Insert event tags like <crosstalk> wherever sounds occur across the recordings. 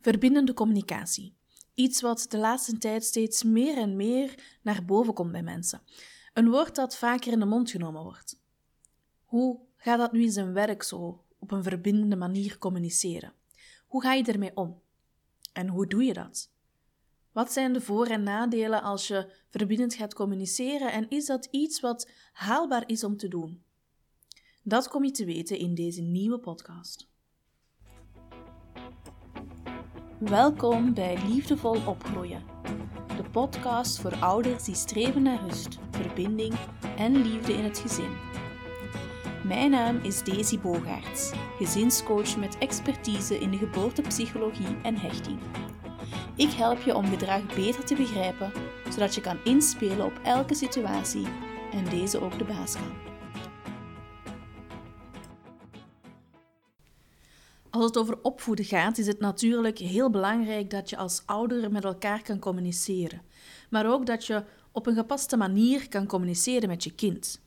Verbindende communicatie. Iets wat de laatste tijd steeds meer en meer naar boven komt bij mensen. Een woord dat vaker in de mond genomen wordt. Hoe gaat dat nu in zijn werk zo op een verbindende manier communiceren? Hoe ga je ermee om? En hoe doe je dat? Wat zijn de voor- en nadelen als je verbindend gaat communiceren en is dat iets wat haalbaar is om te doen? Dat kom je te weten in deze nieuwe podcast. Welkom bij Liefdevol Opgroeien, de podcast voor ouders die streven naar rust, verbinding en liefde in het gezin. Mijn naam is Daisy Bogaerts, gezinscoach met expertise in de geboortepsychologie en hechting. Ik help je om gedrag beter te begrijpen, zodat je kan inspelen op elke situatie en deze ook de baas kan. Als het over opvoeden gaat, is het natuurlijk heel belangrijk dat je als ouder met elkaar kan communiceren, maar ook dat je op een gepaste manier kan communiceren met je kind.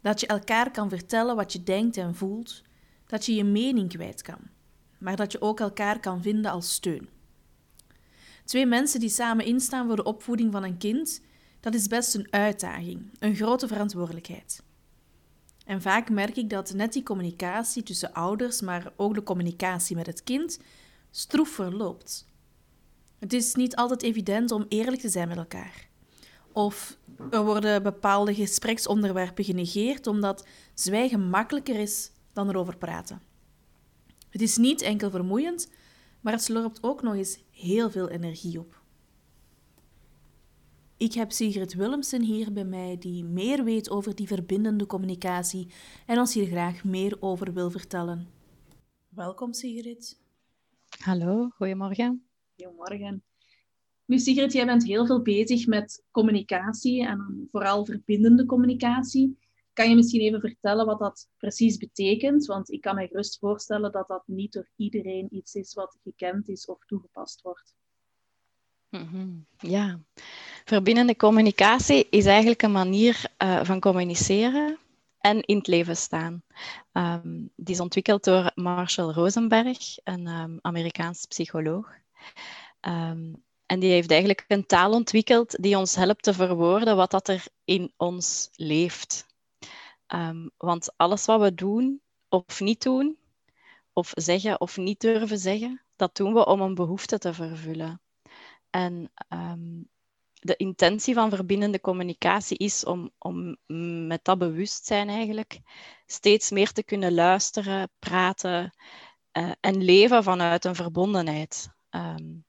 Dat je elkaar kan vertellen wat je denkt en voelt, dat je je mening kwijt kan, maar dat je ook elkaar kan vinden als steun. Twee mensen die samen instaan voor de opvoeding van een kind, dat is best een uitdaging, een grote verantwoordelijkheid. En vaak merk ik dat net die communicatie tussen ouders, maar ook de communicatie met het kind, stroef verloopt. Het is niet altijd evident om eerlijk te zijn met elkaar. Of er worden bepaalde gespreksonderwerpen genegeerd omdat zwijgen makkelijker is dan erover praten. Het is niet enkel vermoeiend, maar het slorpt ook nog eens heel veel energie op. Ik heb Sigrid Willemsen hier bij mij, die meer weet over die verbindende communicatie en ons hier graag meer over wil vertellen. Welkom, Sigrid. Hallo, goedemorgen. Goedemorgen. Nu, Sigrid, jij bent heel veel bezig met communicatie en vooral verbindende communicatie. Kan je misschien even vertellen wat dat precies betekent? Want ik kan me gerust voorstellen dat dat niet door iedereen iets is wat gekend is of toegepast wordt. Mhm. Ja, verbindende communicatie is eigenlijk een manier uh, van communiceren en in het leven staan. Um, die is ontwikkeld door Marshall Rosenberg, een um, Amerikaans psycholoog. Um, en die heeft eigenlijk een taal ontwikkeld die ons helpt te verwoorden wat dat er in ons leeft. want alles wat we doen of niet doen, of zeggen of niet durven zeggen, dat doen we om een behoefte te vervullen. En de intentie van verbindende communicatie is om, om met dat bewustzijn eigenlijk steeds meer te kunnen luisteren, praten uh, en leven vanuit een verbondenheid. Um,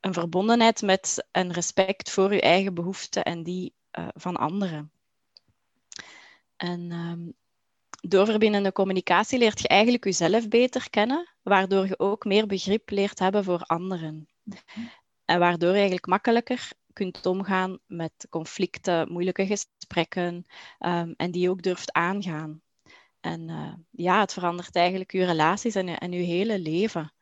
een verbondenheid met een respect voor je eigen behoeften en die uh, van anderen. En um, door verbindende communicatie leert je eigenlijk jezelf beter kennen, waardoor je ook meer begrip leert hebben voor anderen. En waardoor je eigenlijk makkelijker kunt omgaan met conflicten, moeilijke gesprekken um, en die ook durft aangaan. En uh, ja, het verandert eigenlijk je relaties en, en je hele leven.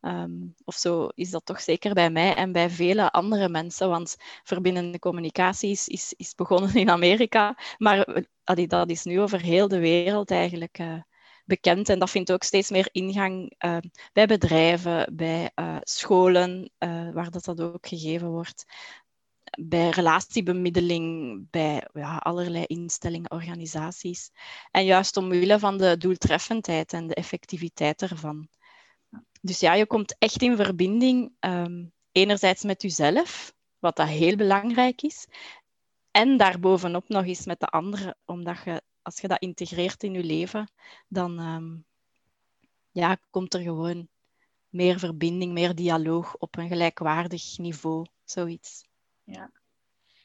Um, of zo is dat toch zeker bij mij en bij vele andere mensen, want verbindende communicatie is, is, is begonnen in Amerika, maar dat is nu over heel de wereld eigenlijk uh, bekend. En dat vindt ook steeds meer ingang uh, bij bedrijven, bij uh, scholen, uh, waar dat, dat ook gegeven wordt. Bij relatiebemiddeling, bij ja, allerlei instellingen, organisaties. En juist omwille van de doeltreffendheid en de effectiviteit ervan. Dus ja, je komt echt in verbinding, um, enerzijds met jezelf, wat dat heel belangrijk is, en daarbovenop nog eens met de anderen, omdat je als je dat integreert in je leven, dan um, ja, komt er gewoon meer verbinding, meer dialoog op een gelijkwaardig niveau, zoiets. Ja.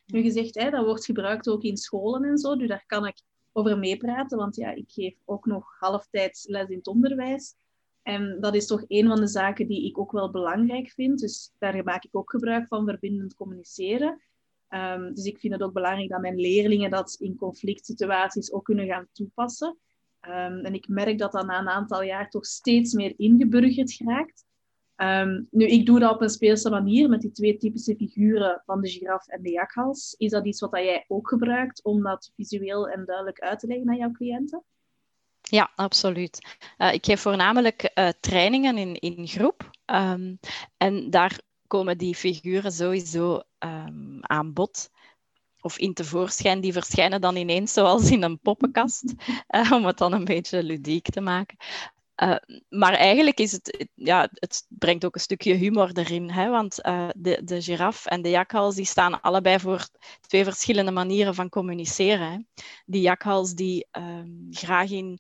Nu gezegd, hè, dat wordt gebruikt ook in scholen en zo, dus daar kan ik over meepraten, want ja, ik geef ook nog halftijds les in het onderwijs. En dat is toch een van de zaken die ik ook wel belangrijk vind. Dus daar maak ik ook gebruik van verbindend communiceren. Um, dus ik vind het ook belangrijk dat mijn leerlingen dat in conflict situaties ook kunnen gaan toepassen. Um, en ik merk dat dat na een aantal jaar toch steeds meer ingeburgerd raakt. Um, nu, ik doe dat op een speelse manier met die twee typische figuren van de giraf en de jakhals. Is dat iets wat jij ook gebruikt om dat visueel en duidelijk uit te leggen aan jouw cliënten? Ja, absoluut. Uh, ik geef voornamelijk uh, trainingen in, in groep. Ehm, en daar komen die figuren sowieso um, aan bod of in tevoorschijn. Die verschijnen dan ineens zoals in een poppenkast, uh, <laughs> om het dan een beetje ludiek te maken. Uh, maar eigenlijk is het, ja, het brengt ook een stukje humor erin. Hè? Want uh, de, de giraf en de jakhals die staan allebei voor twee verschillende manieren van communiceren. Hè? Die jakhals die um, graag in,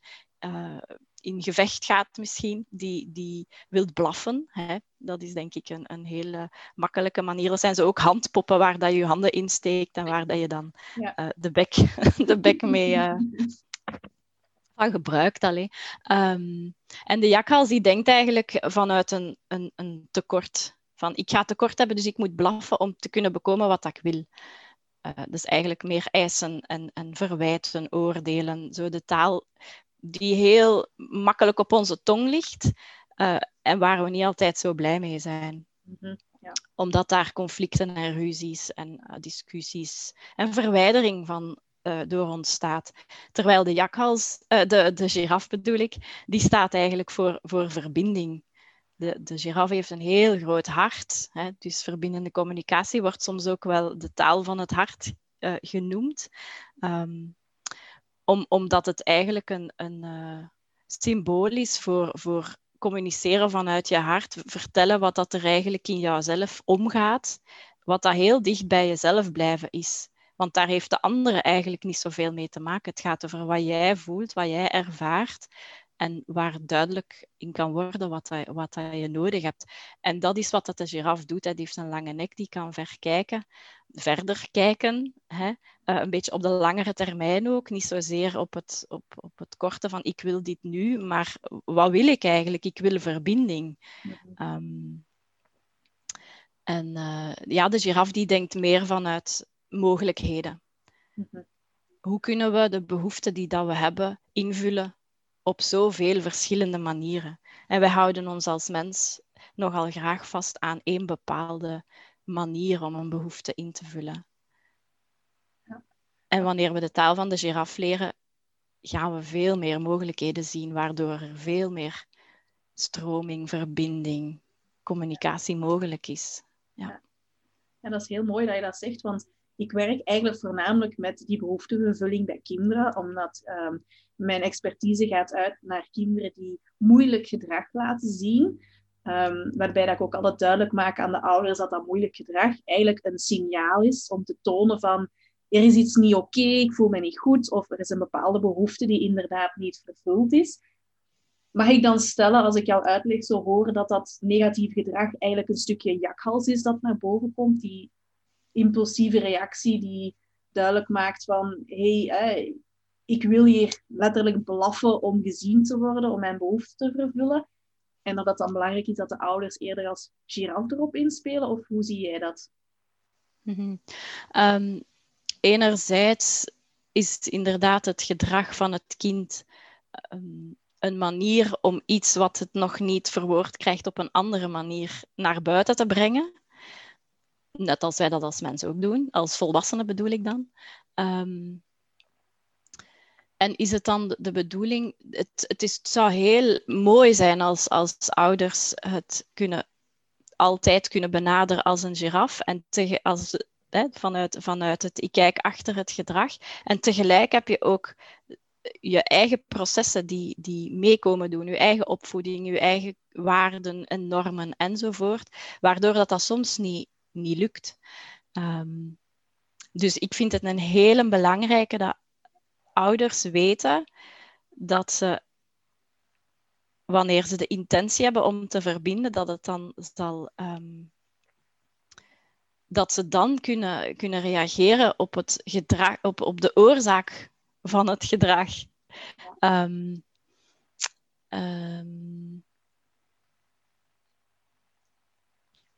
in gevecht gaat misschien, die, die wil blaffen. Hè? Dat is denk ik een, een hele makkelijke manier. Dat zijn ze ook handpoppen waar dat je je handen insteekt en waar dat je dan ja. de, bek, <laughs> de bek mee van gebruikt. Allee. Um, en de jakhals die denkt eigenlijk vanuit een, een, een tekort. Van ik ga tekort hebben, dus ik moet blaffen om te kunnen bekomen wat ik wil. Uh, dus eigenlijk meer eisen en, en verwijten, oordelen. Zo de taal die heel makkelijk op onze tong ligt uh, en waar we niet altijd zo blij mee zijn. Mm -hmm, ja. Omdat daar conflicten en ruzies en uh, discussies en verwijdering van uh, door ontstaat. Terwijl de jakhals, de, de giraf bedoel ik, die staat eigenlijk voor, voor verbinding. De, de giraf heeft een heel groot hart, hè, dus verbindende communicatie wordt soms ook wel de taal van het hart genoemd. Um, om, omdat het eigenlijk een, een symbool is voor, voor communiceren vanuit je hart, vertellen wat dat er eigenlijk in jouzelf omgaat, wat dat heel dicht bij jezelf blijven is. Want daar heeft de andere eigenlijk niet zoveel mee te maken. Het gaat over wat jij voelt, wat jij ervaart en waar duidelijk in kan worden wat, wat dat je nodig hebt. En dat is wat dat de giraf doet. Hij heeft een lange nek, die kan verkijken, verder kijken. Hè? Uh, een beetje op de langere termijn ook. Niet zozeer op het, op, op het korte van ik wil dit nu, maar wat wil ik eigenlijk? Ik wil verbinding. Um, en uh, ja, de giraf die denkt meer vanuit mogelijkheden. Mm-hmm. Hoe kunnen we de behoeften die dat we hebben invullen op zoveel verschillende manieren? En wij houden ons als mens nogal graag vast aan één bepaalde manier om een behoefte in te vullen. En wanneer we de taal van de giraf leren, gaan we veel meer mogelijkheden zien, waardoor er veel meer stroming, verbinding, communicatie mogelijk is. Ja. ja, dat is heel mooi dat je dat zegt, want ik werk eigenlijk voornamelijk met die behoeftevervulling bij kinderen, omdat um, mijn expertise gaat uit naar kinderen die moeilijk gedrag laten zien. Um, waarbij dat ik ook altijd duidelijk maak aan de ouders dat dat moeilijk gedrag eigenlijk een signaal is om te tonen van er is iets niet oké, ik voel me niet goed, of er is een bepaalde behoefte die inderdaad niet vervuld is. Mag ik dan stellen, als ik jouw uitleg zo horen, dat dat negatief gedrag eigenlijk een stukje jakhals is dat naar boven komt, die impulsieve reactie die duidelijk maakt van hé, hey, ik wil hier letterlijk blaffen om gezien te worden, om mijn behoeften te vervullen. En dat het dan belangrijk is dat de ouders eerder als giraf erop inspelen, of hoe zie jij dat? Mm um, enerzijds is inderdaad het gedrag van het kind um, een manier om iets wat het nog niet verwoord krijgt op een andere manier naar buiten te brengen. Net als wij dat als mensen ook doen, als volwassenen bedoel ik dan. Um, en is het dan de bedoeling, het, het, is, zou heel mooi zijn als, als ouders het kunnen, altijd kunnen benaderen als een giraf en te, als, vanuit, vanuit het ik kijk achter het gedrag. En tegelijk heb je ook je eigen processen die, die meekomen doen, je eigen opvoeding, je eigen waarden en normen enzovoort, waardoor dat, dat soms niet niet lukt. Um, dus ik vind het een hele belangrijke dat ouders weten dat ze, wanneer ze de intentie hebben om te verbinden, dat het dan zal. Um, dat ze dan kunnen, kunnen reageren op, het gedrag, op, op de oorzaak van het gedrag. Um, um,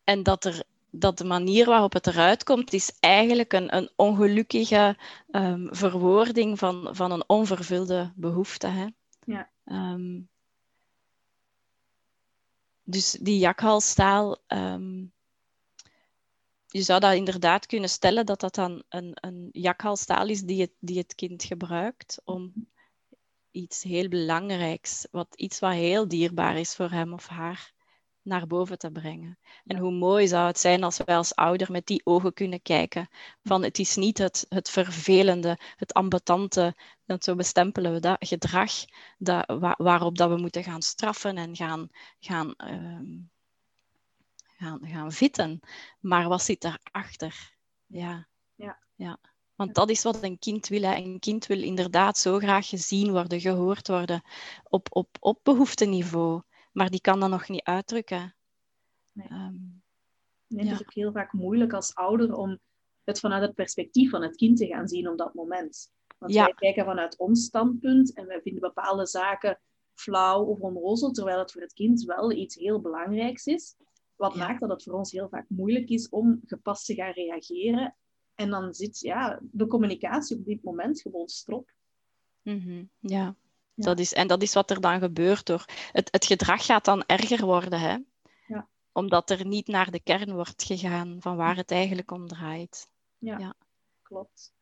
en dat er dat de manier waarop het eruit komt, is eigenlijk een, een ongelukkige um, verwoording van, van een onvervulde behoefte. Hè? Ja. Dus die jakhalstaal, je zou dat inderdaad kunnen stellen dat dat dan een, een jakhalstaal is die het, die het kind gebruikt om iets heel belangrijks, wat, iets wat heel dierbaar is voor hem of haar, naar boven te brengen. En hoe mooi zou het zijn als wij als ouder met die ogen kunnen kijken. Van het is niet het, het vervelende, het ambetante, dat zo bestempelen we dat gedrag dat, waarop dat we moeten gaan straffen en gaan, gaan, uh, gaan, gaan vitten. Maar wat zit daarachter? Ja. Ja. ja. Want dat is wat een kind wil. Hè. Een kind wil inderdaad zo graag gezien worden, gehoord worden op, op, op behoefteniveau. Maar die kan dat nog niet uitdrukken. Nee. Um, nee, Het is ook heel vaak moeilijk als ouder om het vanuit het perspectief van het kind te gaan zien op dat moment. Want wij kijken vanuit ons standpunt en wij vinden bepaalde zaken flauw of onnozel, terwijl het voor het kind wel iets heel belangrijks is. Wat maakt dat het voor ons heel vaak moeilijk is om gepast te gaan reageren. En dan zit ja, de communicatie op dit moment gewoon strop. Mm Ja, dat is, en dat is wat er dan gebeurt. Door. Het, het gedrag gaat dan erger worden, hè? Ja. omdat er niet naar de kern wordt gegaan van waar het eigenlijk om draait. Ja, ja. klopt.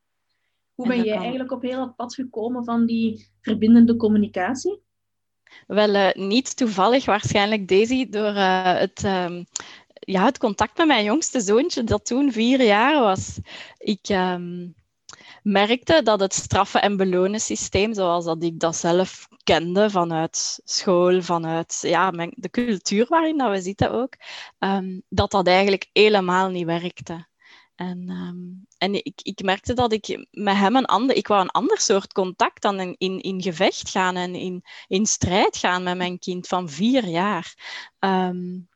Hoe ben jij eigenlijk op heel het pad gekomen van die verbindende communicatie? Wel, uh, niet toevallig waarschijnlijk, Daisy, door uh, het, uh, ja, het contact met mijn jongste zoontje, dat toen vier jaar was. Ik, ehm, merkte dat het straffen- en belonen systeem, zoals dat ik dat zelf kende vanuit school, vanuit ja, de cultuur waarin dat we zitten ook, um, dat dat eigenlijk helemaal niet werkte. En, um, en ik, ik merkte dat ik met hem een ander, ik wou een ander soort contact dan in, in, gevecht gaan en in, in strijd gaan met mijn kind van vier jaar. Um,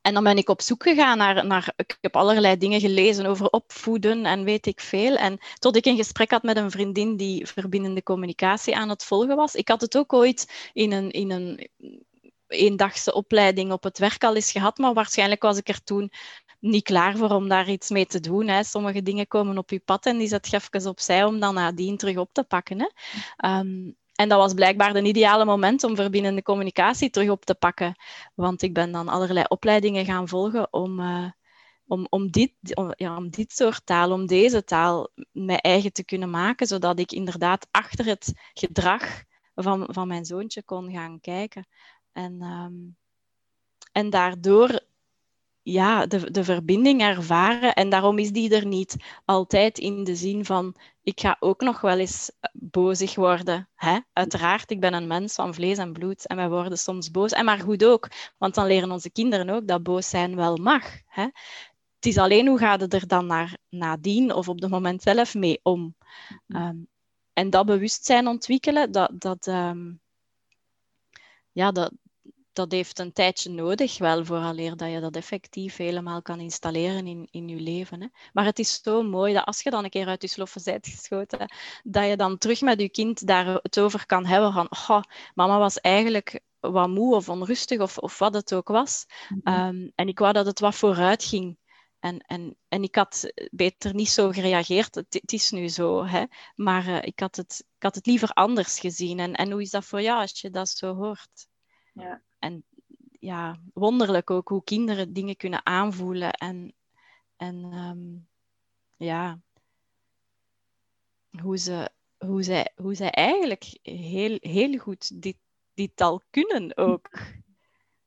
en dan ben ik op zoek gegaan naar, naar, ik heb allerlei dingen gelezen over opvoeden en weet ik veel. En tot ik een gesprek had met een vriendin die verbindende communicatie aan het volgen was. Ik had het ook ooit in een, in een eendagse opleiding op het werk al eens gehad, maar waarschijnlijk was ik er toen niet klaar voor om daar iets mee te doen. Hè. Sommige dingen komen op je pad en die zet je even opzij om dan nadien terug op te pakken. Hè. Um, en dat was blijkbaar het ideale moment om verbindende communicatie terug op te pakken. Want ik ben dan allerlei opleidingen gaan volgen om, uh, om, om, dit, om, ja, om dit soort taal, om deze taal mijn eigen te kunnen maken, zodat ik inderdaad achter het gedrag van, van mijn zoontje kon gaan kijken. En, um, en daardoor ja, de, de verbinding ervaren. En daarom is die er niet altijd in de zin van, ik ga ook nog wel eens eh, bozig worden. Hè? Uiteraard, ik ben een mens van vlees en bloed en wij worden soms boos. En maar goed ook, want dan leren onze kinderen ook dat boos zijn wel mag. Hè? Het is alleen hoe gaat het er dan naar, nadien of op het moment zelf mee om. Um, en dat bewustzijn ontwikkelen, dat, dat, um, ja, dat, dat heeft een tijdje nodig, wel vooraleer dat je dat effectief helemaal kan installeren in, in je leven. Hè. Maar het is zo mooi dat als je dan een keer uit je sloffen bent geschoten, dat je dan terug met je kind daar het over kan hebben van, oh, mama was eigenlijk wat moe of onrustig of, of wat het ook was. Mhm. um, en ik wou dat het wat vooruit ging. En, en, en ik had beter niet zo gereageerd. Het, het is nu zo, hè. Maar uh, ik, had het, ik had het liever anders gezien. En, en hoe is dat voor jou als je dat zo hoort? Ja, en ja, wonderlijk ook hoe kinderen dingen kunnen aanvoelen en, en um, ja, hoe ze, hoe, zij, hoe zij eigenlijk heel, heel goed dit, dit al kunnen ook.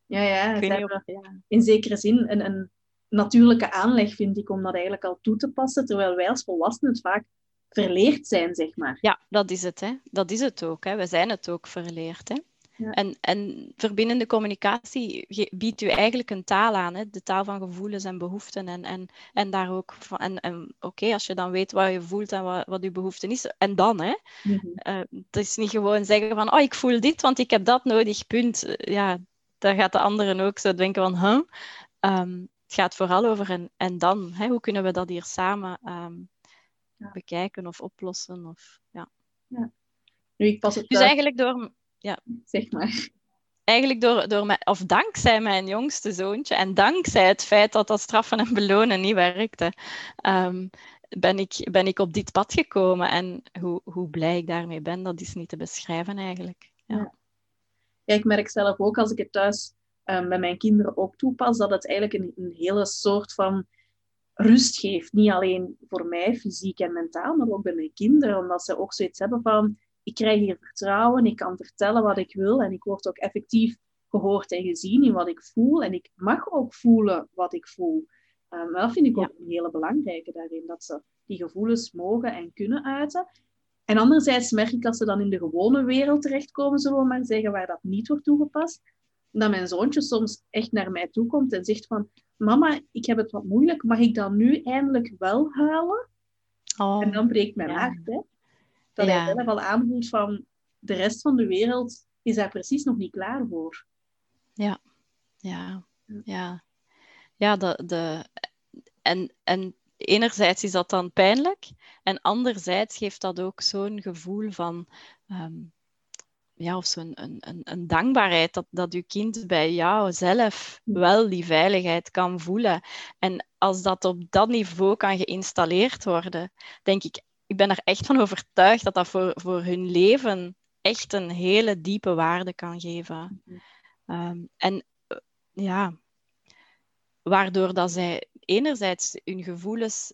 Ja, ja, ja. in zekere zin een, een natuurlijke aanleg, vind ik, om dat eigenlijk al toe te passen, terwijl wij als volwassenen het vaak verleerd zijn, zeg maar. Ja, dat is het. Hè. Dat is het ook. Hè. We zijn het ook verleerd. Hè. En, en verbindende communicatie biedt u eigenlijk een taal aan, hè? de taal van gevoelens en behoeften. En, en, en daar ook van, en, en oké, als je dan weet wat je voelt en wat, wat je behoefte is, en dan, hè? Mm -hmm. uh, het is niet gewoon zeggen van, oh, ik voel dit, want ik heb dat nodig, punt. Uh, ja, daar gaat de anderen ook zo denken van, huh? Um, het gaat vooral over en, en dan, hè? hoe kunnen we dat hier samen um, ja. bekijken of oplossen? Of, ja. ja. Nu, ik pas het dus eigenlijk door ja. zeg maar. Eigenlijk door, door mijn, of dankzij mijn jongste zoontje en dankzij het feit dat dat straffen en belonen niet werkte, um, ben, ik, ben ik op dit pad gekomen. En hoe, hoe blij ik daarmee ben, dat is niet te beschrijven eigenlijk. Ja. ja. ja ik merk zelf ook als ik het thuis um, bij mijn kinderen ook toepas, dat het eigenlijk een, een hele soort van rust geeft. Niet alleen voor mij, fysiek en mentaal, maar ook bij mijn kinderen. Omdat ze ook zoiets hebben van ik krijg hier vertrouwen, ik kan vertellen wat ik wil en ik word ook effectief gehoord en gezien in wat ik voel. En ik mag ook voelen wat ik voel. Um, dat vind ik ook een hele belangrijke daarin, dat ze die gevoelens mogen en kunnen uiten. En anderzijds merk ik als ze dan in de gewone wereld terechtkomen, zullen we maar zeggen, waar dat niet wordt toegepast, dat mijn zoontje soms echt naar mij toe komt en zegt van, mama, ik heb het wat moeilijk, mag ik dan nu eindelijk wel huilen? Oh, en dan breekt mijn hart, hè? Dat ja. hij zelf al aanvoelt van, de rest van de wereld is daar precies nog niet klaar voor. Ja, ja, ja. Ja, de, de, en, en enerzijds is dat dan pijnlijk en anderzijds geeft dat ook zo'n gevoel van ehm, ja, of zo'n een, een, een, dankbaarheid dat, dat je kind bij jou zelf wel die veiligheid kan voelen. En als dat op dat niveau kan geïnstalleerd worden, denk ik, ik ben er echt van overtuigd dat dat voor, voor hun leven echt een hele diepe waarde kan geven. Ehm, en eh, ja, waardoor dat zij enerzijds hun gevoelens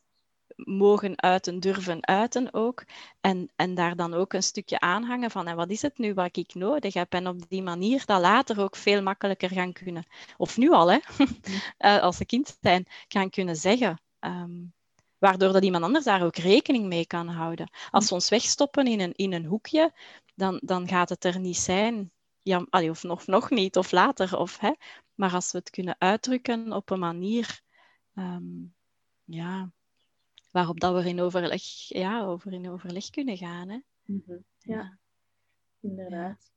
mogen uiten, durven uiten ook. En, en daar dan ook een stukje aanhangen van, en wat is het nu wat ik nodig heb? En op die manier dat later ook veel makkelijker gaan kunnen, of nu al, hè, <laughs> eh, als ze kind zijn, gaan kunnen zeggen. Ehm, waardoor dat iemand anders daar ook rekening mee kan houden. Als we ons wegstoppen in een, in een hoekje, dan, dan gaat het er niet zijn. Ja, of nog, nog niet, of later. Of, hè. Maar als we het kunnen uitdrukken op een manier ehm, ja, waarop dat we in overleg, ja, over in overleg kunnen gaan. Hè. Mhm. ja. inderdaad.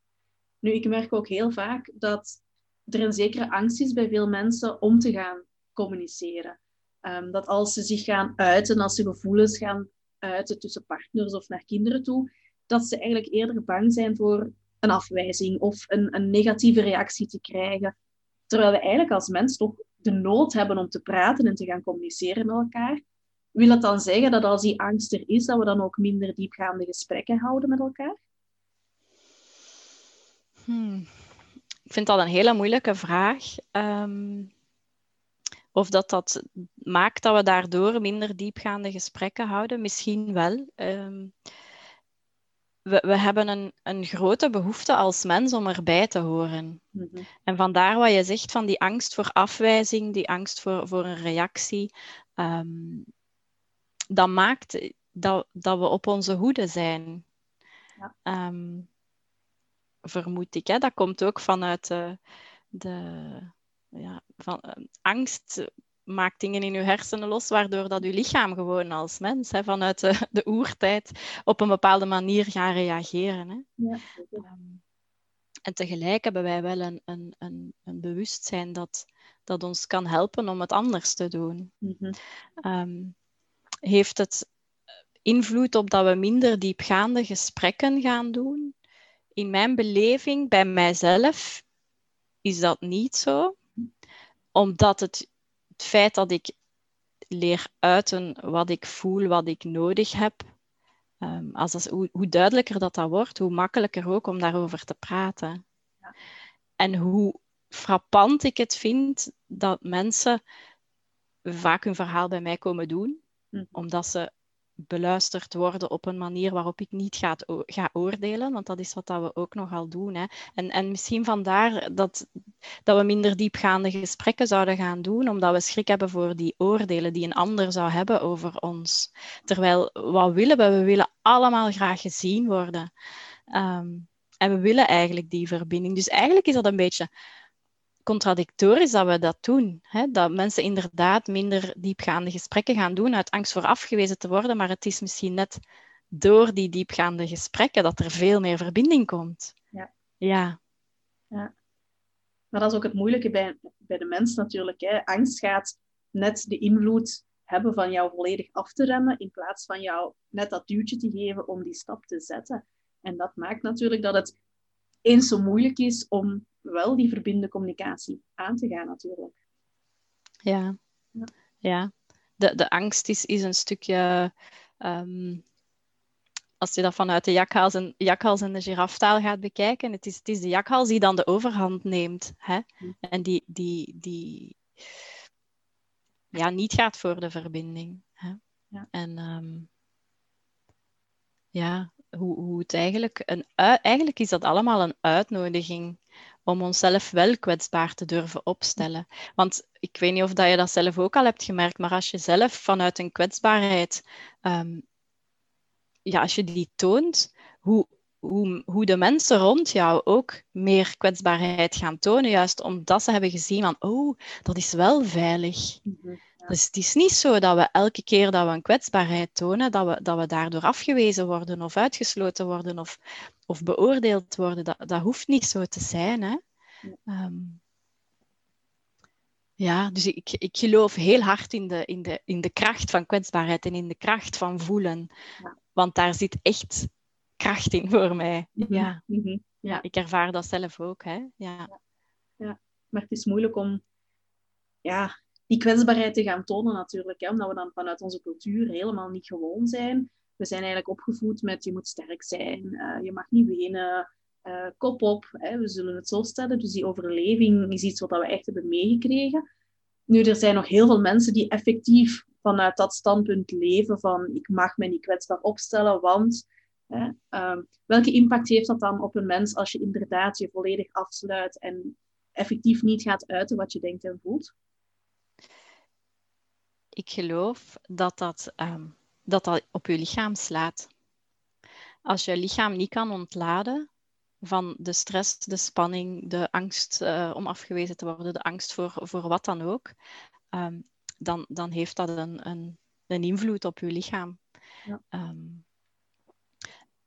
Nu, ik merk ook heel vaak dat er een zekere angst is bij veel mensen om te gaan communiceren. Ehm, dat als ze zich gaan uiten, als ze gevoelens gaan uiten tussen partners of naar kinderen toe, dat ze eigenlijk eerder bang zijn voor een afwijzing of een, een negatieve reactie te krijgen. Terwijl we eigenlijk als mens toch de nood hebben om te praten en te gaan communiceren met elkaar. Wil het dan zeggen dat als die angst er is, dat we dan ook minder diepgaande gesprekken houden met elkaar? Hmm. Ik vind dat een hele moeilijke vraag. Um, of dat dat maakt dat we daardoor minder diepgaande gesprekken houden, misschien wel. Um, we, we hebben een, een grote behoefte als mens om erbij te horen. Mhm. En vandaar wat je zegt van die angst voor afwijzing, die angst voor, voor een reactie. Um, dat maakt dat, dat we op onze hoede zijn. Ja. Um, vermoed ik. Hè? Dat komt ook vanuit de, de ja, van, uh, angst maakt dingen in je hersenen los, waardoor dat je lichaam gewoon als mens hè, vanuit de, <laughs> de oertijd op een bepaalde manier gaat reageren. Hè. Ja, um, en tegelijk hebben wij wel een, een, een, een, bewustzijn dat, dat ons kan helpen om het anders te doen. Mm um, heeft het invloed op dat we minder diepgaande gesprekken gaan doen? In mijn beleving, bij mijzelf, is dat niet zo. Omdat het, het feit dat ik leer uiten wat ik voel, wat ik nodig heb, um, als, hoe, hoe, duidelijker dat dat wordt, hoe makkelijker ook om daarover te praten. Ja. En hoe frappant ik het vind dat mensen vaak hun verhaal bij mij komen doen Mhm. Omdat ze beluisterd worden op een manier waarop ik niet ga, ga oordelen, want dat is wat dat we ook nogal doen. Hè. En, en misschien vandaar dat, dat we minder diepgaande gesprekken zouden gaan doen, omdat we schrik hebben voor die oordelen die een ander zou hebben over ons. Terwijl, wat willen we? We willen allemaal graag gezien worden. Ehm, en we willen eigenlijk die verbinding. Dus eigenlijk is dat een beetje contradictorisch dat we dat doen. Hè? Dat mensen inderdaad minder diepgaande gesprekken gaan doen uit angst voor afgewezen te worden, maar het is misschien net door die diepgaande gesprekken dat er veel meer verbinding komt. Ja. Ja. ja. Maar dat is ook het moeilijke bij, bij de mens natuurlijk. Hè? Angst gaat net de invloed hebben van jou volledig af te remmen, in plaats van jou net dat duwtje te geven om die stap te zetten. En dat maakt natuurlijk dat het eens zo moeilijk is om wel die verbindende communicatie aan te gaan natuurlijk. Ja, ja. De, de angst is, is een stukje... Ehm, als je dat vanuit de jakhals en, jakhals en de giraftaal gaat bekijken, het is, het is de jakhals die dan de overhand neemt. Hè? Hm. En die, die, die ja, niet gaat voor de verbinding. Hè? Ja. En um, ja, hoe, hoe het eigenlijk... Een, eigenlijk is dat allemaal een uitnodiging om onszelf wel kwetsbaar te durven opstellen. Want ik weet niet of dat je dat zelf ook al hebt gemerkt, maar als je zelf vanuit een kwetsbaarheid, ehm, ja, als je die toont, hoe, hoe, hoe de mensen rond jou ook meer kwetsbaarheid gaan tonen, juist omdat ze hebben gezien van, oh, dat is wel veilig. Mhm. Dus het is niet zo dat we elke keer dat we een kwetsbaarheid tonen, dat we, dat we daardoor afgewezen worden of uitgesloten worden of, of beoordeeld worden. Dat, dat hoeft niet zo te zijn. Hè? Ja. Ehm, ja, dus ik, ik geloof heel hard in de, in, de, in de kracht van kwetsbaarheid en in de kracht van voelen. Ja. Want daar zit echt kracht in voor mij. Mhm. Ja. Mhm. ja. Ik ervaar dat zelf ook. Hè? Ja. Ja. maar het is moeilijk om ja, die kwetsbaarheid te gaan tonen natuurlijk. Hè, omdat we dan vanuit onze cultuur helemaal niet gewoon zijn. We zijn eigenlijk opgevoed met je moet sterk zijn, uh, je mag niet wenen, uh, kop op. Hè, we zullen het zo stellen. Dus die overleving is iets wat we echt hebben meegekregen. Nu, er zijn nog heel veel mensen die effectief vanuit dat standpunt leven van ik mag me niet kwetsbaar opstellen, want hè, um, welke impact heeft dat dan op een mens als je inderdaad je volledig afsluit en effectief niet gaat uiten wat je denkt en voelt? ik geloof dat dat, ehm, dat dat op je lichaam slaat. Als je lichaam niet kan ontladen van de stress, de spanning, de angst uh, om afgewezen te worden, de angst voor, voor wat dan ook, ehm, dan, dan heeft dat een, een, een invloed op je lichaam. Ja. Um,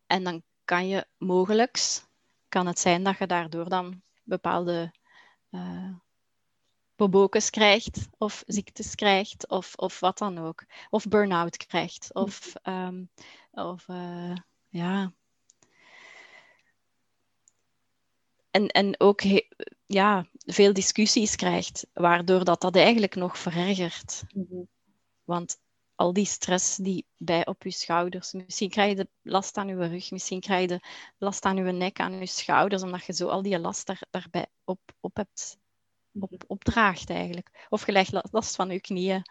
en dan kan je mogelijk, kan het zijn dat je daardoor dan bepaalde uh, pobokes krijgt of ziektes krijgt of, of wat dan ook. Of burn-out krijgt of, um, of uh, ja. En, en ook ja, veel discussies krijgt, waardoor dat, dat eigenlijk nog verergert. Mm Want al die stress die bij op je schouders, misschien krijg je last aan je rug, misschien krijg je last aan je nek, aan je schouders, omdat je zo al die last daar, daarbij op, op hebt op, opdraagt eigenlijk. Of gelijk last van je knieën,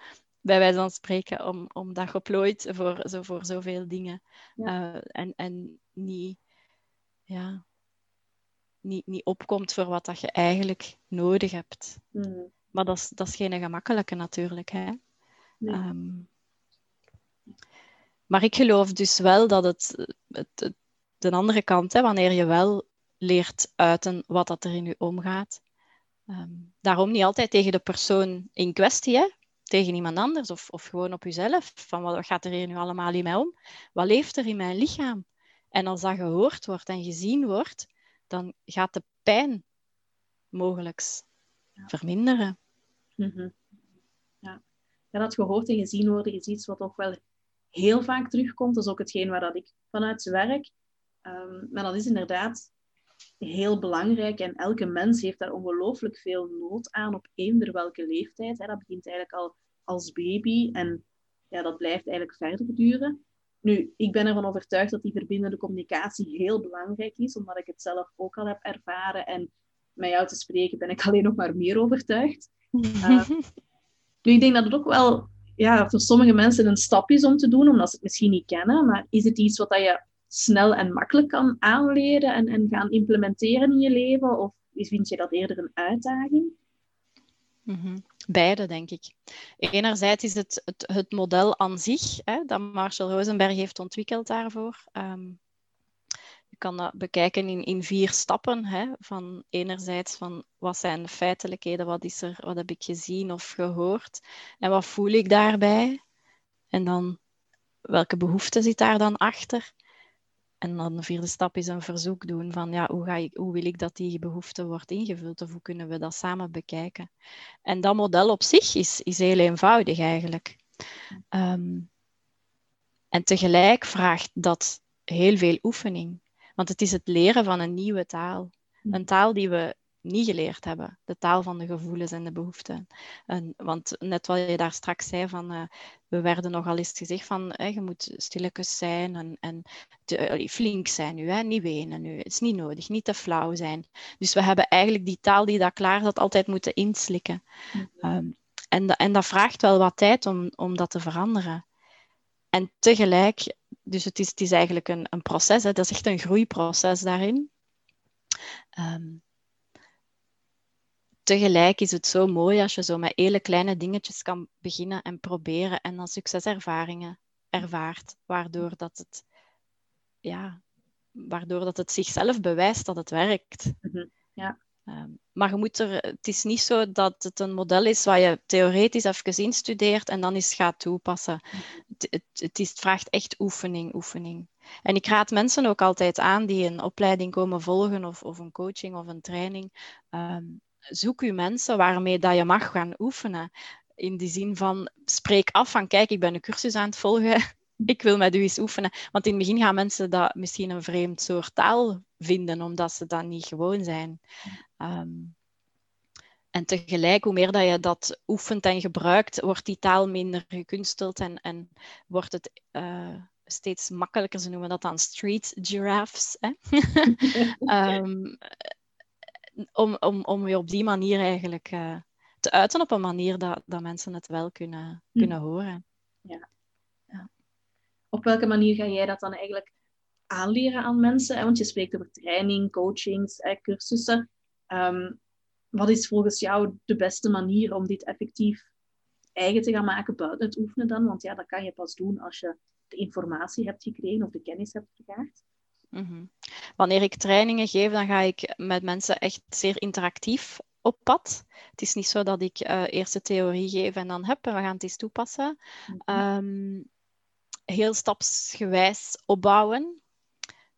bij wijze van spreken, om, omdat je plooit voor, zo, voor zoveel dingen. Uh, en, en niet, ja, niet, niet opkomt voor wat dat je eigenlijk nodig hebt. Mm. Maar dat is, dat is geen gemakkelijke natuurlijk. Hè? Nee. Um, maar ik geloof dus wel dat het, het, het de andere kant, hè, wanneer je wel leert uiten wat dat er in je omgaat, Um, daarom niet altijd tegen de persoon in kwestie, hè? tegen iemand anders of, of gewoon op jezelf. Van wat gaat er hier nu allemaal in mij om? Wat leeft er in mijn lichaam? En als dat gehoord wordt en gezien wordt, dan gaat de pijn mogelijk verminderen. Mm ja. ja, dat gehoord en gezien worden is iets wat ook wel heel vaak terugkomt. Dat is ook hetgeen waar dat ik vanuit werk. Um, maar dat is inderdaad heel belangrijk en elke mens heeft daar ongelooflijk veel nood aan op eender welke leeftijd. Hè. Dat begint eigenlijk al als baby en ja, dat blijft eigenlijk verder duren. Nu, ik ben ervan overtuigd dat die verbindende communicatie heel belangrijk is, omdat ik het zelf ook al heb ervaren. En met jou te spreken ben ik <laughs> alleen nog maar meer overtuigd. Uh, nu, ik denk dat het ook wel ja, voor sommige mensen een stap is om te doen, omdat ze het misschien niet kennen. Maar is het iets wat dat je snel en makkelijk kan aanleren en, en gaan implementeren in je leven? Of vind je dat eerder een uitdaging? Mm Beide, denk ik. Enerzijds is het het, het model aan zich, hè, dat Marshall Rosenberg heeft ontwikkeld daarvoor. Um, je kan dat bekijken in, in vier stappen. Hè, van enerzijds van wat zijn de feitelijkheden, wat, is er, wat heb ik gezien of gehoord en wat voel ik daarbij? En dan welke behoefte zit daar dan achter? En dan de vierde stap is een verzoek doen van ja, hoe, ga ik, hoe wil ik dat die behoefte wordt ingevuld of hoe kunnen we dat samen bekijken. En dat model op zich is, is heel eenvoudig eigenlijk. Ehm, en tegelijk vraagt dat heel veel oefening. Want het is het leren van een nieuwe taal. Een taal die we niet geleerd hebben. De taal van de gevoelens en de behoeften. En, want net wat je daar straks zei, van, uh, we werden nogal eens gezegd van je moet stilletjes zijn en, en te, flink zijn nu, hè, niet wenen nu. Het is niet nodig, niet te flauw zijn. Dus we hebben eigenlijk die taal die daar klaar zat altijd moeten inslikken. Mm en, en dat vraagt wel wat tijd om, om dat te veranderen. En tegelijk, dus het is, het is eigenlijk een, een proces, hè, dat is echt een groeiproces daarin. Um, tegelijk is het zo mooi als je zo met hele kleine dingetjes kan beginnen en proberen en dan succeservaringen ervaart, waardoor dat het, ja, waardoor dat het zichzelf bewijst dat het werkt. Mhm. Ja. Ehm, maar je moet er, het is niet zo dat het een model is waar je theoretisch even instudeert en dan eens gaat toepassen. Mhm. Het, het, het, is, het vraagt echt oefening, oefening. En ik raad mensen ook altijd aan die een opleiding komen volgen of, of een coaching of een training. Ehm, zoek je mensen waarmee dat je mag gaan oefenen. In die zin van spreek af van kijk, ik ben een cursus aan het volgen. <laughs> ik wil met u eens oefenen. Want in het begin gaan mensen dat misschien een vreemd soort taal vinden, omdat ze dat niet gewoon zijn. Ehm, en tegelijk, hoe meer dat je dat oefent en gebruikt, wordt die taal minder gekunsteld en, en wordt het uh, steeds makkelijker. Ze noemen dat dan street giraffes. Hè? um, <laughs> om, om, om je op die manier eigenlijk uh, te uiten op een manier dat, dat mensen het wel kunnen, hm. kunnen horen. Ja. ja. Op welke manier ga jij dat dan eigenlijk aanleren aan mensen? Want je spreekt over training, coachings, cursussen. Um, wat is volgens jou de beste manier om dit effectief eigen te gaan maken buiten het oefenen dan? Want ja, dat kan je pas doen als je de informatie hebt gekregen of de kennis hebt vergaard. Mm Wanneer ik trainingen geef, dan ga ik met mensen echt zeer interactief op pad. Het is niet zo dat ik uh, eerst de theorie geef en dan heb en we gaan het eens toepassen. Mm um, heel stapsgewijs opbouwen.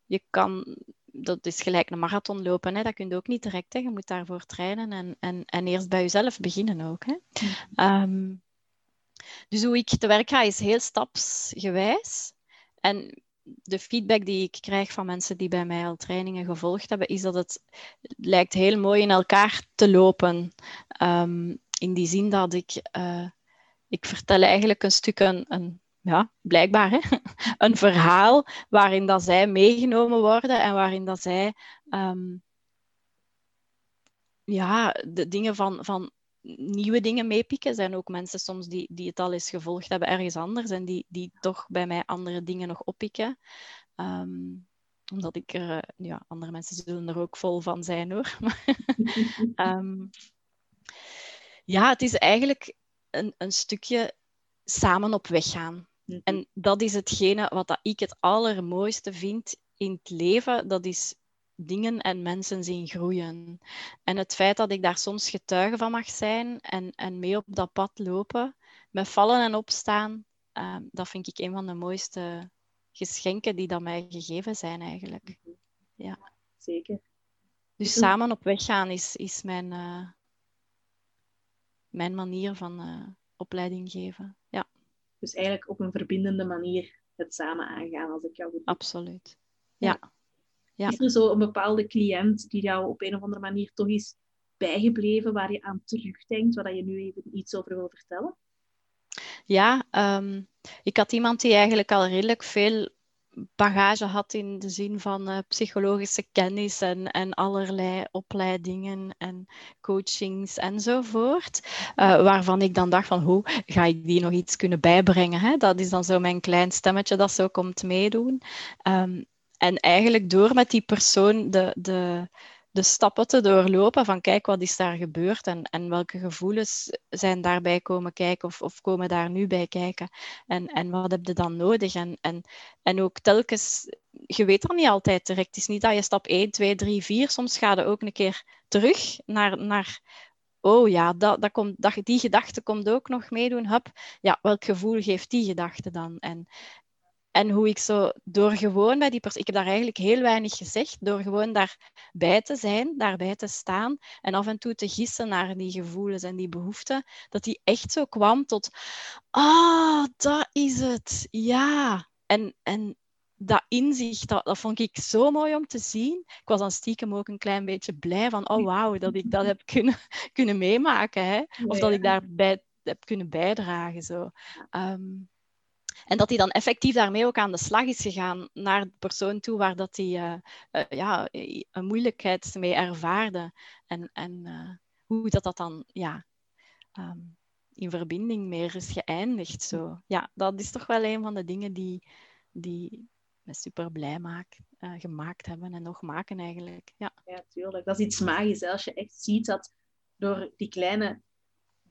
Je kan, dat is gelijk een marathon lopen, hè. dat kun je ook niet direct. Hè. Je moet daarvoor trainen en, en, en eerst bij jezelf beginnen ook. Hè. Um, dus hoe ik te werk ga is heel stapsgewijs. En de feedback die ik krijg van mensen die bij mij al trainingen gevolgd hebben, is dat het lijkt heel mooi in elkaar te lopen. Um, in die zin dat ik, uh, ik vertel eigenlijk een stuk een, ja, blijkbaar hè? <laughs> een verhaal waarin dat zij meegenomen worden en waarin dat zij um, ja, de dingen van, van nieuwe dingen meepikken. Er zijn ook mensen soms die, die het al eens gevolgd hebben ergens anders en die, die toch bij mij andere dingen nog oppikken. Um, omdat ik er, uh, ja, andere mensen zullen er ook vol van zijn hoor. um, <laughs> ja, het is eigenlijk een, een stukje samen op weg gaan. Mhm. En dat is hetgene wat dat ik het allermooiste vind in het leven. Dat is dingen en mensen zien groeien. En het feit dat ik daar soms getuige van mag zijn en, en mee op dat pad lopen, met vallen en opstaan, uh, dat vind ik een van de mooiste geschenken die dat mij gegeven zijn eigenlijk. Ja. Zeker. Dus samen op weg gaan is, is mijn, uh, mijn manier van uh, opleiding geven. Ja. Dus eigenlijk op een verbindende manier het samen aangaan, als ik jou goed Absoluut. ja. Ja. Is er zo een bepaalde cliënt die jou op een of andere manier toch is bijgebleven, waar je aan terugdenkt, waar je nu even iets over wil vertellen? Ja, um, ik had iemand die eigenlijk al redelijk veel bagage had in de zin van uh, psychologische kennis en, en allerlei opleidingen en coachings enzovoort. Uh, waarvan ik dan dacht van hoe ga ik die nog iets kunnen bijbrengen? Hè? Dat is dan zo mijn klein stemmetje dat zo komt meedoen. Um, en eigenlijk door met die persoon de, de, de stappen te doorlopen van kijk, wat is daar gebeurd en, en welke gevoelens zijn daarbij komen kijken of, of komen daar nu bij kijken en, en wat heb je dan nodig? En, en, en ook telkens, je weet dan niet altijd direct. Het is niet dat je stap 1, 2, 3, 4, soms ga je ook een keer terug naar, naar oh ja, dat, dat komt, dat, die gedachte komt ook nog meedoen. Hup, ja, welk gevoel geeft die gedachte dan? En, en hoe ik zo door gewoon bij die persoon, ik heb daar eigenlijk heel weinig gezegd, door gewoon daarbij te zijn, daarbij te staan en af en toe te gissen naar die gevoelens en die behoeften, dat die echt zo kwam tot, ah, oh, dat is het, ja. En, en dat inzicht, dat, dat vond ik zo mooi om te zien. Ik was dan stiekem ook een klein beetje blij van, oh wauw, dat ik dat heb kunnen, kunnen meemaken. Hè? Of dat ik daarbij heb kunnen bijdragen. Zo. Um, en dat hij dan effectief daarmee ook aan de slag is gegaan naar de persoon toe waar dat hij uh, uh, ja, een moeilijkheid mee ervaarde. En, en uh, hoe dat, dat dan ja, um, in verbinding meer is geëindigd. Zo. Ja, dat is toch wel een van de dingen die, die me super blij maak, gemaakt hebben en nog maken eigenlijk. Ja, ja tuurlijk. Dat is iets magisch. Als je echt ziet dat door die kleine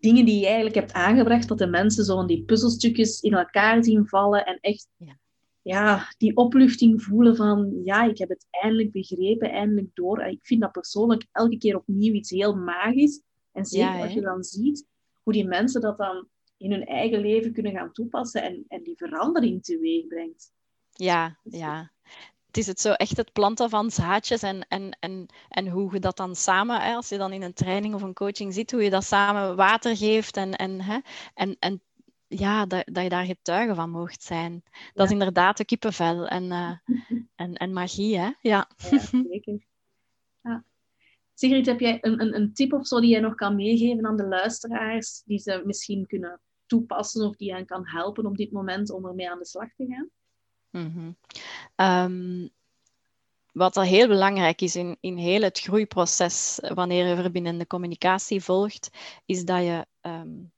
dingen die je eigenlijk hebt aangebracht, dat de mensen zo die puzzelstukjes in elkaar zien vallen en echt ja. ja. die opluchting voelen van ja, ik heb het eindelijk begrepen, eindelijk door. En ik vind dat persoonlijk elke keer opnieuw iets heel magisch. En zeker als je dan ziet hoe die mensen dat dan in hun eigen leven kunnen gaan toepassen en, en die verandering teweeg brengt. Ja, ja het is het zo echt het planten van zaadjes en, en, en, en hoe je dat dan samen, hè, als je dan in een training of een coaching ziet, hoe je dat samen water geeft en, en, hè, en, en ja, dat, dat je daar getuige van mocht zijn. Dat is inderdaad de kippenvel en, uh, <laughs> en, en magie, hè? Ja, ja zeker. Ja. Sigrid, heb jij een, een, een tip of zo die jij nog kan meegeven aan de luisteraars, die ze misschien kunnen toepassen of die hen kan helpen op dit moment om ermee aan de slag te gaan? Mm wat al heel belangrijk is in, in heel het groeiproces, wanneer je verbindende communicatie volgt, is dat je um,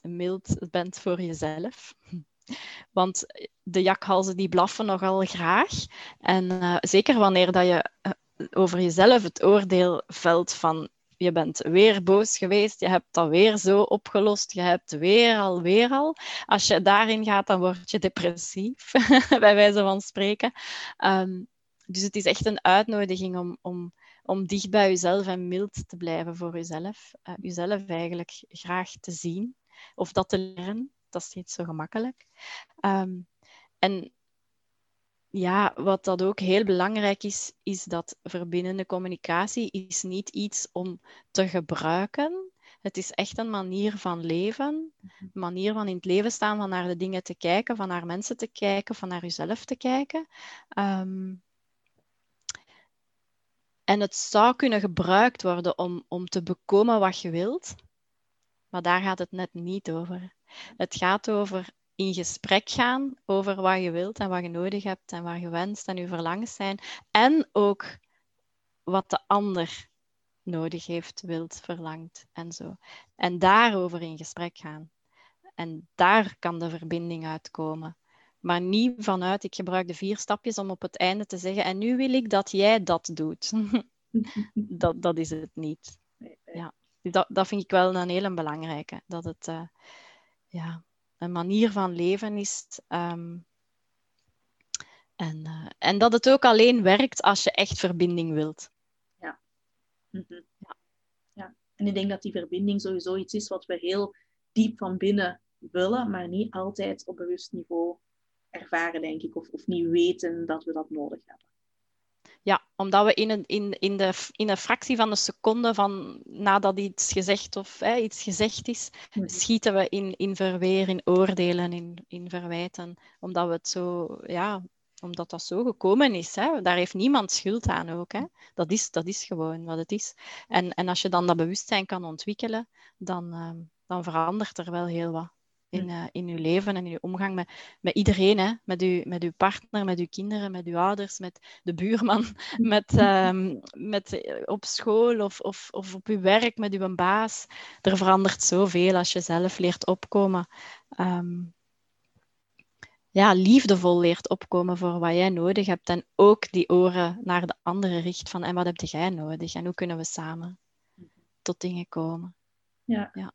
mild bent voor jezelf. <laughs> Want de jakhalzen die blaffen nogal graag. En uh, zeker wanneer dat je over jezelf het oordeel velt van je bent weer boos geweest, je hebt dat weer zo opgelost, je hebt weer al, weer al. Als je daarin gaat, dan word je depressief, <laughs> bij wijze van spreken. Um, dus het is echt een uitnodiging om, om, om dicht bij jezelf en mild te blijven voor jezelf. Uh, jezelf eigenlijk graag te zien of dat te leren. Dat is niet zo gemakkelijk. Um, en ja, wat dat ook heel belangrijk is, is dat verbindende communicatie is niet iets om te gebruiken. Het is echt een manier van leven, een manier van in het leven staan, van naar de dingen te kijken, van naar mensen te kijken, van naar jezelf te kijken. Um, en het zou kunnen gebruikt worden om, om te bekomen wat je wilt, maar daar gaat het net niet over. Het gaat over in gesprek gaan over wat je wilt en wat je nodig hebt en waar je wenst en je verlangens zijn. En ook wat de ander nodig heeft, wilt, verlangt en zo. En daarover in gesprek gaan. En daar kan de verbinding uitkomen. Maar niet vanuit, ik gebruik de vier stapjes om op het einde te zeggen, en nu wil ik dat jij dat doet. <laughs> dat, dat is het niet. Ja. Dat, dat vind ik wel een hele belangrijke. Dat het uh, ja, een manier van leven is. Um, en, uh, en dat het ook alleen werkt als je echt verbinding wilt. Ja. Ja. ja. En ik denk dat die verbinding sowieso iets is wat we heel diep van binnen willen, maar niet altijd op bewust niveau ervaren, denk ik, of, of niet weten dat we dat nodig hebben. Ja, omdat we in een, in, in, de, in een fractie van een seconde van nadat iets gezegd of hè, iets gezegd is, mhm. schieten we in, in verweer, in oordelen, in, in verwijten. Omdat we het zo, ja, omdat dat zo gekomen is. Hè. Daar heeft niemand schuld aan ook. Hè. Dat, is, dat is gewoon wat het is. En, en als je dan dat bewustzijn kan ontwikkelen, dan, uh, dan verandert er wel heel wat in, uh, in uw leven en in uw omgang met, met iedereen. Hè? Met, uw, met uw partner, met uw kinderen, met uw ouders, met de buurman, <laughs> met, um, met, eh, op school of, of, of op uw werk, met uw baas. Er verandert zoveel als je zelf leert opkomen. Um, ja, liefdevol leert opkomen voor wat jij nodig hebt. En ook die oren naar de andere richt van en wat heb jij nodig? En hoe kunnen we samen tot dingen komen? Ja. ja.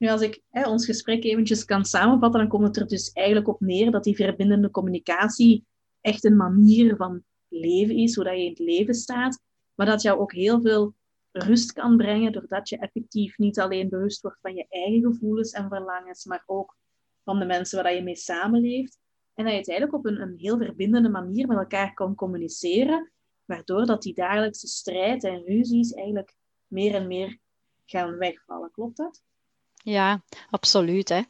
Nu, als ik hè, ons gesprek eventjes kan samenvatten, dan komt het er dus eigenlijk op neer dat die verbindende communicatie echt een manier van leven is, hoe je in het leven staat, maar dat jou ook heel veel rust kan brengen, doordat je effectief niet alleen bewust wordt van je eigen gevoelens en verlangens, maar ook van de mensen waar je mee samenleeft. En dat je het eigenlijk op een, een heel verbindende manier met elkaar kan communiceren, waardoor dat die dagelijkse strijd en ruzies eigenlijk meer en meer gaan wegvallen. Klopt dat? Ja, absoluut. Hè.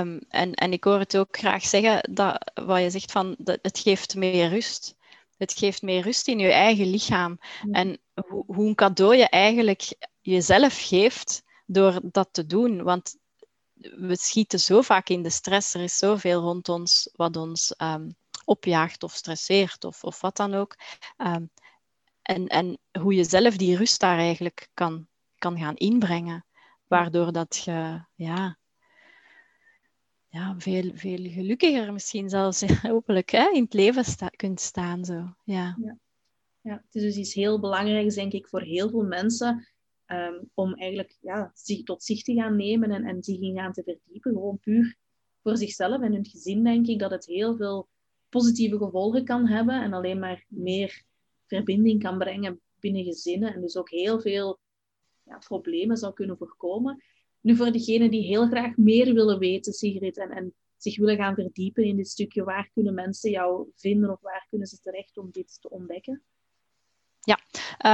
Um, en, en ik hoor het ook graag zeggen, dat, wat je zegt van dat het geeft meer rust. Het geeft meer rust in je eigen lichaam. En hoe, hoe een cadeau je eigenlijk jezelf geeft door dat te doen. Want we schieten zo vaak in de stress. Er is zoveel rond ons wat ons um, opjaagt of stresseert of, of wat dan ook. Um, en, en hoe je zelf die rust daar eigenlijk kan, kan gaan inbrengen. Waardoor dat je ja, ja, veel, veel gelukkiger misschien zelfs <laughs> hopelijk hè, in het leven sta kunt staan. Zo. Ja. ja. Ja, het is dus iets heel belangrijks, denk ik, voor heel veel mensen. Ehm, om eigenlijk ja, zich tot zich te gaan nemen en, en zich in gaan te verdiepen. Gewoon puur voor zichzelf en hun gezin, denk ik, dat het heel veel positieve gevolgen kan hebben. En alleen maar meer verbinding kan brengen binnen gezinnen. En dus ook heel veel ja, problemen zou kunnen voorkomen. Nu, voor degenen die heel graag meer willen weten, Sigrid, en, en zich willen gaan verdiepen in dit stukje, waar kunnen mensen jou vinden of waar kunnen ze terecht om dit te ontdekken? Ja,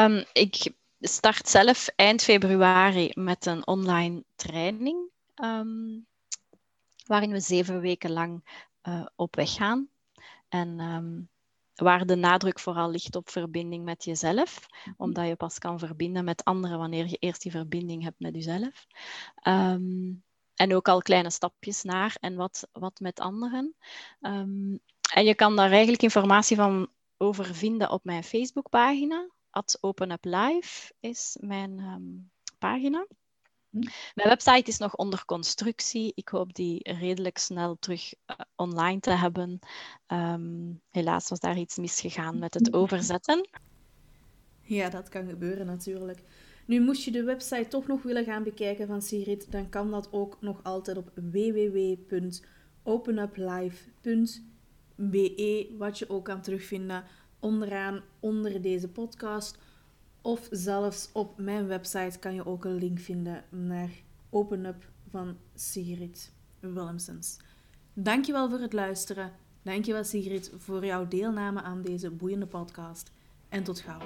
um, ik start zelf eind februari met een online training, um, waarin we zeven weken lang uh, op weg gaan. En um, waar de nadruk vooral ligt op verbinding met jezelf, mhm. omdat je pas kan verbinden met anderen wanneer je eerst die verbinding hebt met jezelf. Um, en ook al kleine stapjes naar en wat, wat met anderen. Um, en je kan daar eigenlijk informatie van over vinden op mijn Facebookpagina. At Open Up Live is mijn um, pagina. Hm. Mijn website is nog onder constructie. Ik hoop die redelijk snel terug uh, online te hebben. Um, helaas was daar iets misgegaan met het overzetten. Ja, dat kan gebeuren natuurlijk. Nu, moest je de website toch nog willen gaan bekijken van Sigrid, dan kan dat ook nog altijd op www.openuplive.be, wat je ook kan terugvinden onderaan onder deze podcast. Of zelfs op mijn website kan je ook een link vinden naar Open Up van Sigrid Willemsens. Dankjewel voor het luisteren. Dankjewel Sigrid voor jouw deelname aan deze boeiende podcast. En tot gauw.